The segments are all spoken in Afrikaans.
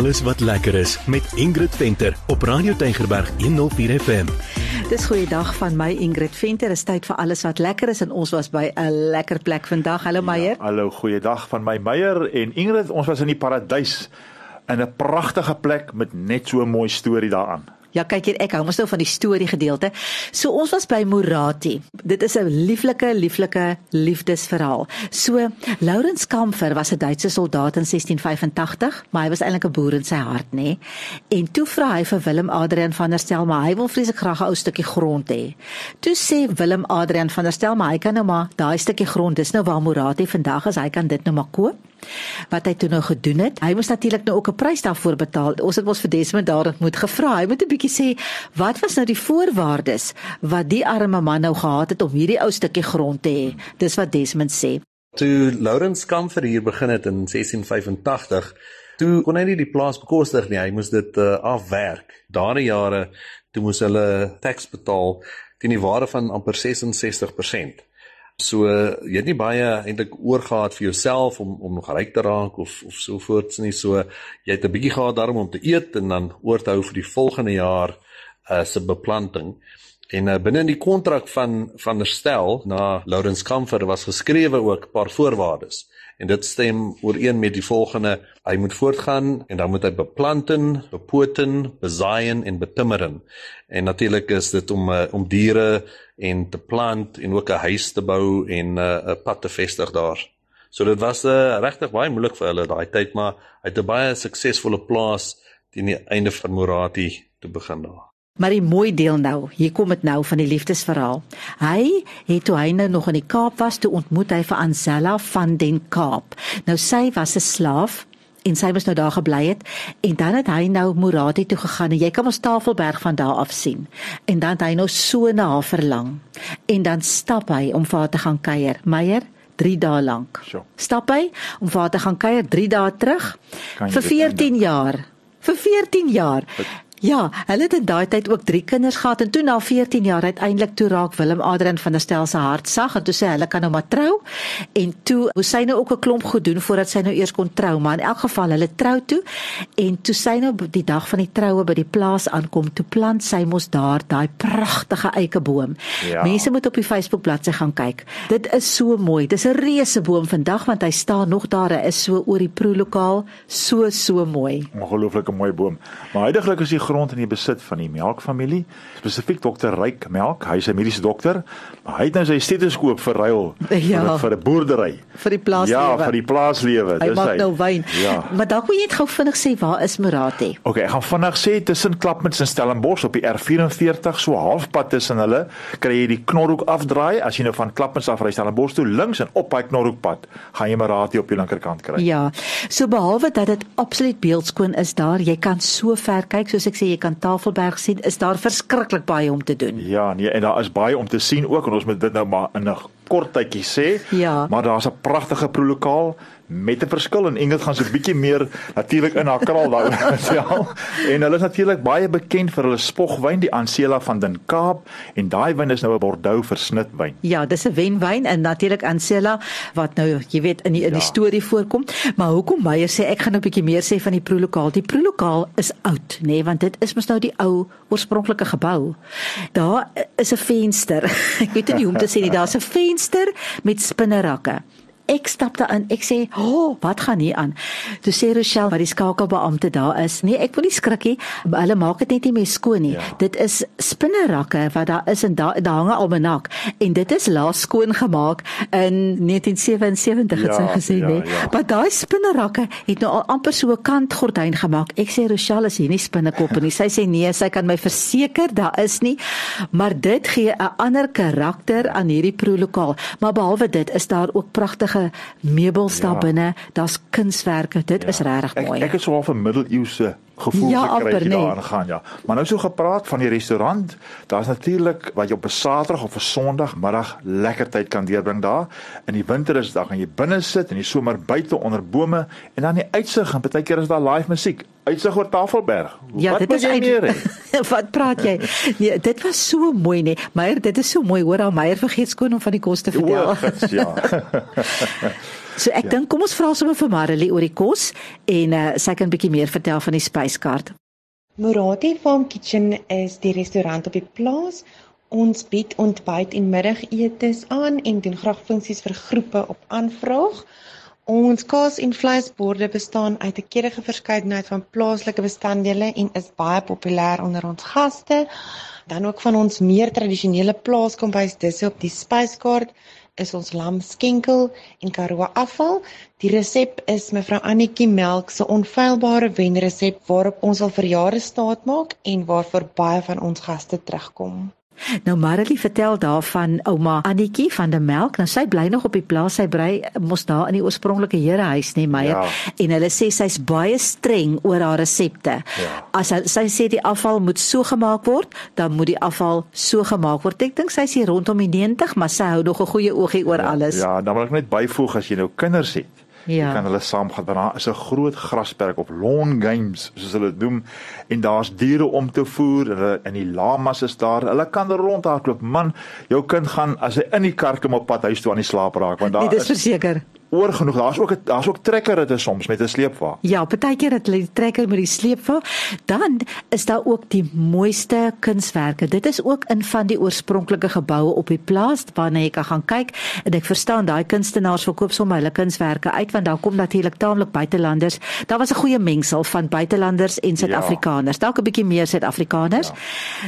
alles wat lekker is met Ingrid Venter op Radio Tygerberg 104 FM. Dis goeiedag van my Ingrid Venter. Is tyd vir alles wat lekker is en ons was by 'n lekker plek vandag. Hallo Meyer. Ja, hallo, goeiedag van my Meyer en Ingrid. Ons was in die paradys in 'n pragtige plek met net so 'n mooi storie daaraan. Ja, kyk hier, ek hou mos nou van die storie gedeelte. So ons was by Morati. Dit is 'n lieflike, lieflike liefdesverhaal. So Laurens Kamfer was 'n Duitse soldaat in 1685, maar hy was eintlik 'n boer in sy hart, nê. Nee? En toe vra hy vir Willem Adrian van der Stel, maar hy wil vreeslik graag 'n ou stukkie grond hê. Toe sê Willem Adrian van der Stel, maar hy kan nou maar daai stukkie grond, dis nou waar Morati vandag is, hy kan dit nou maar koop wat hy toe nou gedoen het. Hy moes natuurlik nou ook 'n prys daarvoor betaal. Ons het mos vir Desmond daar moet gevra. Hy moet 'n bietjie sê wat was nou die voorwaardes wat die arme man nou gehad het om hierdie ou stukkie grond te hê. Dis wat Desmond sê. Toe Lawrence Kamfer hier begin het in 1685, toe kon hy nie die plaas bekostig nie. Hy moes dit uh, afwerk. Daardie jare toe moes hulle taks betaal teen die waarde van amper 66%. So jy het nie baie eintlik oorgehad vir jouself om om nog ryk te raak of of so voorts nie. So jy het 'n bietjie gehad daarom om te eet en dan oor te hou vir die volgende jaar uh, se beplanting. En uh, binne in die kontrak van van herstel na Lawrence Comfort was geskrewe ook 'n paar voorwaardes. En dit stem ooreen met die volgende: hy moet voortgaan en dan moet hy beplanten, bepoten, bezaaien en betimmeren. En natuurlik is dit om uh, om diere en te plant en ook 'n huis te bou en 'n uh, pad te vestig daar. So dit was uh, regtig baie moeilik vir hulle daai tyd, maar hy het 'n baie suksesvolle plaas teen die einde van Morati te begin daar. Maar die mooi deel nou, hier kom dit nou van die liefdesverhaal. Hy het toe hy nou nog in die Kaap was, toe ontmoet hy vir Ansella van den Kaap. Nou sy was 'n slaaf en sy was nou daar gebly het en dan het hy nou Morati toe gegaan en jy kan ons Tafelberg van daar af sien en dan het hy nou so na haar verlang en dan stap hy om vir haar te gaan kuier Meyer 3 dae lank sure. stap hy om vir haar te gaan kuier 3 dae terug vir 14 jaar vir 14 jaar But Ja, hulle het in daai tyd ook 3 kinders gehad en toe na 14 jaar uiteindelik toe raak Willem Adrian van der Stel se hart sag en toe sê hulle kan nou maar trou. En toe moes sy nou ook 'n klomp goed doen voordat sy nou eers kon trou, maar in elk geval hulle trou toe en toe sy nou die dag van die troue by die plaas aankom, toe plant sy mos daar daai pragtige eikeboom. Ja. Mense moet op die Facebook bladsy gaan kyk. Dit is so mooi. Dis 'n reuse boom vandag want hy staan nog daar. Hy is so oor die proelokaal, so so mooi. Ongelooflike mooi boom. Maar heidaglik is die grond in die besit van die Melkfamilie, spesifiek dokter Ryk Melk, hy's 'n mediese dokter, maar hy het nou sy stetoskoop verruil ja. vir 'n boerdery. Vir die plaaslewe. Ja, vir die plaaslewe. Dis hy. Hy maak nou wyn. Ja. Maar dalk moet jy net gou vinnig sê waar is Morati? Okay, ek gaan vinnig sê tussen Klapmuts en Stellenbosch op die R44, so halfpad tussen hulle, kry jy die Knorhoek afdraai as jy nou van Klapmuts af ry Stellenbosch toe links en op hy Knorhoekpad, gaan jy Morati op die linkerkant kry. Ja. So behalwe dat dit absoluut beeldskoon is daar, jy kan so ver kyk soos ek sê jy kan Tafelberg sien, is daar verskriklik baie om te doen. Ja, nee, en daar is baie om te sien ook en ons moet dit nou maar in 'n kort tydjie sê. Ja. Maar daar's 'n pragtige proelokaal met 'n verskil en Ingrid gaan so 'n bietjie meer natuurlik in haar kraal daaroor vertel. en hulle is natuurlik baie bekend vir hulle spogwyn, die Ancela van Den Kaap en daai wyn is nou 'n Bordeaux versnit wyn. Ja, dis 'n wenwyn en natuurlik Ancela wat nou jy weet in die in die ja. storie voorkom. Maar hoekom Meyer sê ek gaan nou 'n bietjie meer sê van die proelokaal. Die proelokaal is oud, nê, nee, want dit is mos nou die ou oorspronklike gebou. Daar is 'n venster. ek weet nie hoe om te sê nie, daar's 'n venster met spinnerakke ek stap daarin. Ek sê, "O, oh, wat gaan hier aan?" Toe sê Rochelle wat die skakelbeampte daar is. Nee, ek wil nie skrik nie. Hulle maak dit net nie meer skoon nie. Ja. Dit is spinnerakke wat daar is en daar daar hang 'n almanak en dit is laas skoon gemaak in 1977 het ja, sy gesê, ja, nee. Ja. Maar daai spinnerakke het nou al amper so 'n kantgordyn gemaak. Ek sê Rochelle, is hier nie spinnekoppe nie. Sy sê nee, sy kan my verseker daar is nie. Maar dit gee 'n ander karakter aan hierdie proelokaal. Maar behalwe dit is daar ook pragtige meubels ja. daar binne, daar's kunswerke. Dit ja. is regtig mooi. Ek ek het so 'n middeleeuse gevoel ja, gekry hier nee. daarin gaan ja. Maar nou so gepraat van die restaurant, daar's natuurlik wat jy op 'n Saterdag of 'n Sondagmiddag lekker tyd kan deurbring daar. In die winter is dit dan gaan jy binne sit en in die somer buite onder bome en dan die uitsig en baie keer is daar live musiek. Uitsig oor Tafelberg. Ja, wat dit is eintlik Wat praat jy? Nee, dit was so mooi nee. Meyer, dit is so mooi hoor, al Meyer vergeet skoon om van die kos te vertel. O, gits, ja. So ek ja. dink kom ons vra sommer vir Marilee oor die kos en uh, sy kan 'n bietjie meer vertel van die spyskaart. Murati Farm Kitchen is die restaurant op die plaas. Ons bied ontbyt en middagetes aan en doen graag funksies vir groepe op aanvraag. Ons kaas en vleisborde bestaan uit 'n keurige verskeidenheid van plaaslike bestanddele en is baie populêr onder ons gaste. Dan ook van ons meer tradisionele plaaskombuis dis op die spyskaart is ons lam skenkel en karoo afval. Die resep is mevrou Annetjie Melk se onfeilbare wenresep waarop ons al vir jare staat maak en waarvoor baie van ons gaste terugkom. Nou Marilee vertel daarvan ouma Annetjie van der Melk. Nou sy bly nog op die plaas. Sy bly mos daar in die oorspronklike herehuis, nê, Meyer. Ja. En hulle sê sy's baie streng oor haar resepte. Ja. As sy, sy sê die afval moet so gemaak word, dan moet die afval so gemaak word. Ek dink sy is hier rondom die 90, maar sy hou nog 'n goeie oogie oor ja, alles. Ja, dan wil ek net byvoeg as jy nou kinders het. Ja. Jy kan hulle saamgaan want daar is 'n groot grasperk op lawn games soos hulle dit noem en daar's diere om te voer. Hulle in die lamas is daar. Hulle kan rondhardloop. Man, jou kind gaan as hy in die kar kom op pad huis toe aan die slaap raak want daar nee, is verseker oor genoeg. Daar's ook daar's ook trekkerritte soms met 'n sleepwa. Ja, partykeer het hulle die trekker met die sleepwa. Dan is daar ook die mooiste kunswerke. Dit is ook in van die oorspronklike geboue op die plaas waarna jy kan gaan kyk. En ek verstaan daai kunstenaars verkoop sommer hulle kunswerke uit want daar kom natuurlik taamlik buitelanders. Daar was 'n goeie mengsel van buitelanders en Suid-Afrikaners. Ja. Dalk 'n bietjie meer Suid-Afrikaners.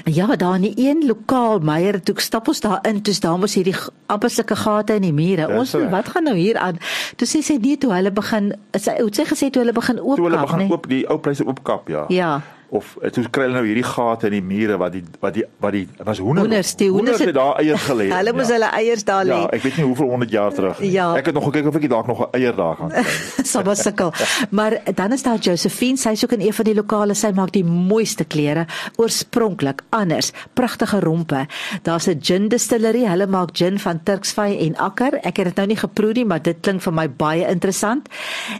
Ja. ja, daar in die een lokaal Meyer toe stap ons daar in, toets daar mos hierdie amper sulke gate in die mure. Ons wat gaan nou hier aan? Toe sê sy nee toe hulle begin sy het sê gesê toe hulle begin oopkap, toe hulle begin nee. oop die ou pryse oopkap, ja. Ja of eh, toe kry hulle nou hierdie gate in die mure wat die wat die wat die was hoender hoenders die hoenders het daar eiers gelê. hulle moes ja. hulle eiers daar lê. Ja, ek weet nie hoeveel 100 jaar terug nie. Ja. Ek het nog gekyk of ek dalk nog 'n eier daar kan kry. Sabba sukkel. Maar dan is daar Josephine, sy is ook in een van die lokale, sy maak die mooiste klere, oorspronklik anders, pragtige rompe. Daar's 'n gin distillery, hulle maak gin van Turksvy en akker. Ek het dit nou nie geproe nie, maar dit klink vir my baie interessant.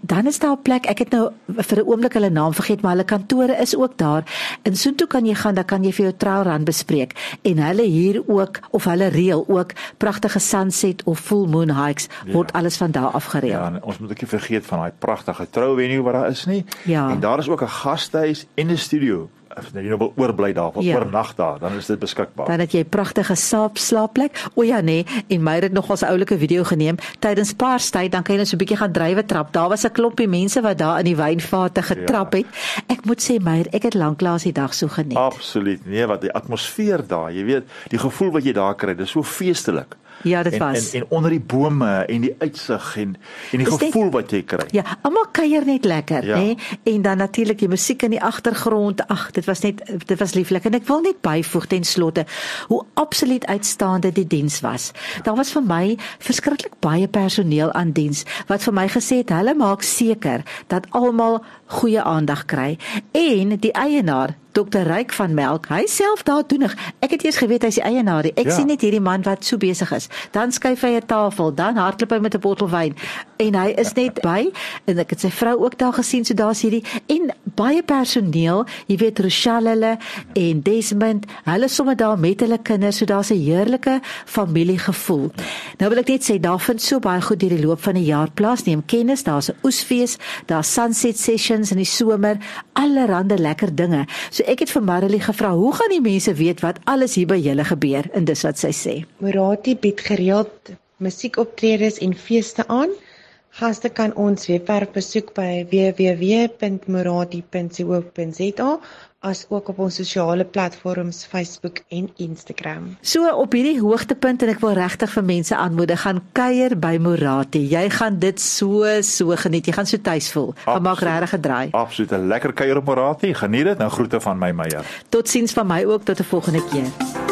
Dan is daar 'n plek, ek het nou vir 'n oomblik hulle naam vergeet, maar hulle kantore is ook daar. In soontoe kan jy gaan, dan kan jy vir jou trouran bespreek en hulle hier ook of hulle reël ook pragtige sunset of full moon hikes ja. word alles van daar af gereël. Ja, ons moet ook nie vergeet van daai pragtige trouvenue wat daar is nie. Ja. En daar is ook 'n gastehuis en 'n studio as jy nou wil oorbly daar, wil ja. oornag daar, dan is dit beskikbaar. Dan het jy 'n pragtige slaap slaapplek. O ja nee, en my het nog ons oulike video geneem tydens Paastyd, dan kan jy net so 'n bietjie gaan drywe trap. Daar was 'n klompie mense wat daar in die wynvate getrap ja. het. Ek moet sê my, ek het lanklaas die dag so geniet. Absoluut. Nee, wat die atmosfeer daar, jy weet, die gevoel wat jy daar kry, dis so feestelik. Ja, dit en, was. En en onder die bome en die uitsig en en die Is gevoel dit, wat jy kry. Ja, almal kuier net lekker, ja. nê? En dan natuurlik die musiek in die agtergrond. Ag, dit was net dit was lieflik en ek wil net byvoeg ten slotte hoe absoluut uitstaande die diens was. Daar was vir my verskriklik baie personeel aan diens wat vir my gesê het hulle maak seker dat almal goeie aandag kry en die eienaar Dr Ryk van Melk, hy self daar toenig. Ek het eers geweet hy's die eienaar. Ek ja. sien net hierdie man wat so besig is. Dan skuif hy 'n tafel, dan hardloop hy met 'n bottel wyn en hy is net by en ek het sy vrou ook daar gesien, so daar's hierdie en baie personeel, jy weet Rochelle hulle en Desmond, hulle sommer daar met hulle kinders, so daar's 'n heerlike familiegevoel. Nou wil ek net sê daar vind so baie goed deur die loop van die jaar plaas. Neem kennis, daar's 'n oesfees, daar's sunset sessions in die somer, allerlei lekker dinge. So ek het vir Marilee gevra, "Hoe gaan die mense weet wat alles hier by julle gebeur?" En dis wat sy sê. Morati bied gereeld musiekoptredes en feeste aan. Gaste kan ons webwerf besoek by www.morati.co.za as ook op ons sosiale platforms Facebook en Instagram. So op hierdie hoogtepunt en ek wil regtig vir mense aanmoedig gaan kuier by Morati. Jy gaan dit so so geniet. Jy gaan so tuis voel. Gaan maak regtig 'n draai. Absoluut 'n lekker kuier op Morati. Geniet dit. Nou groete van my Meyer. Totsiens van my ook tot 'n volgende keer.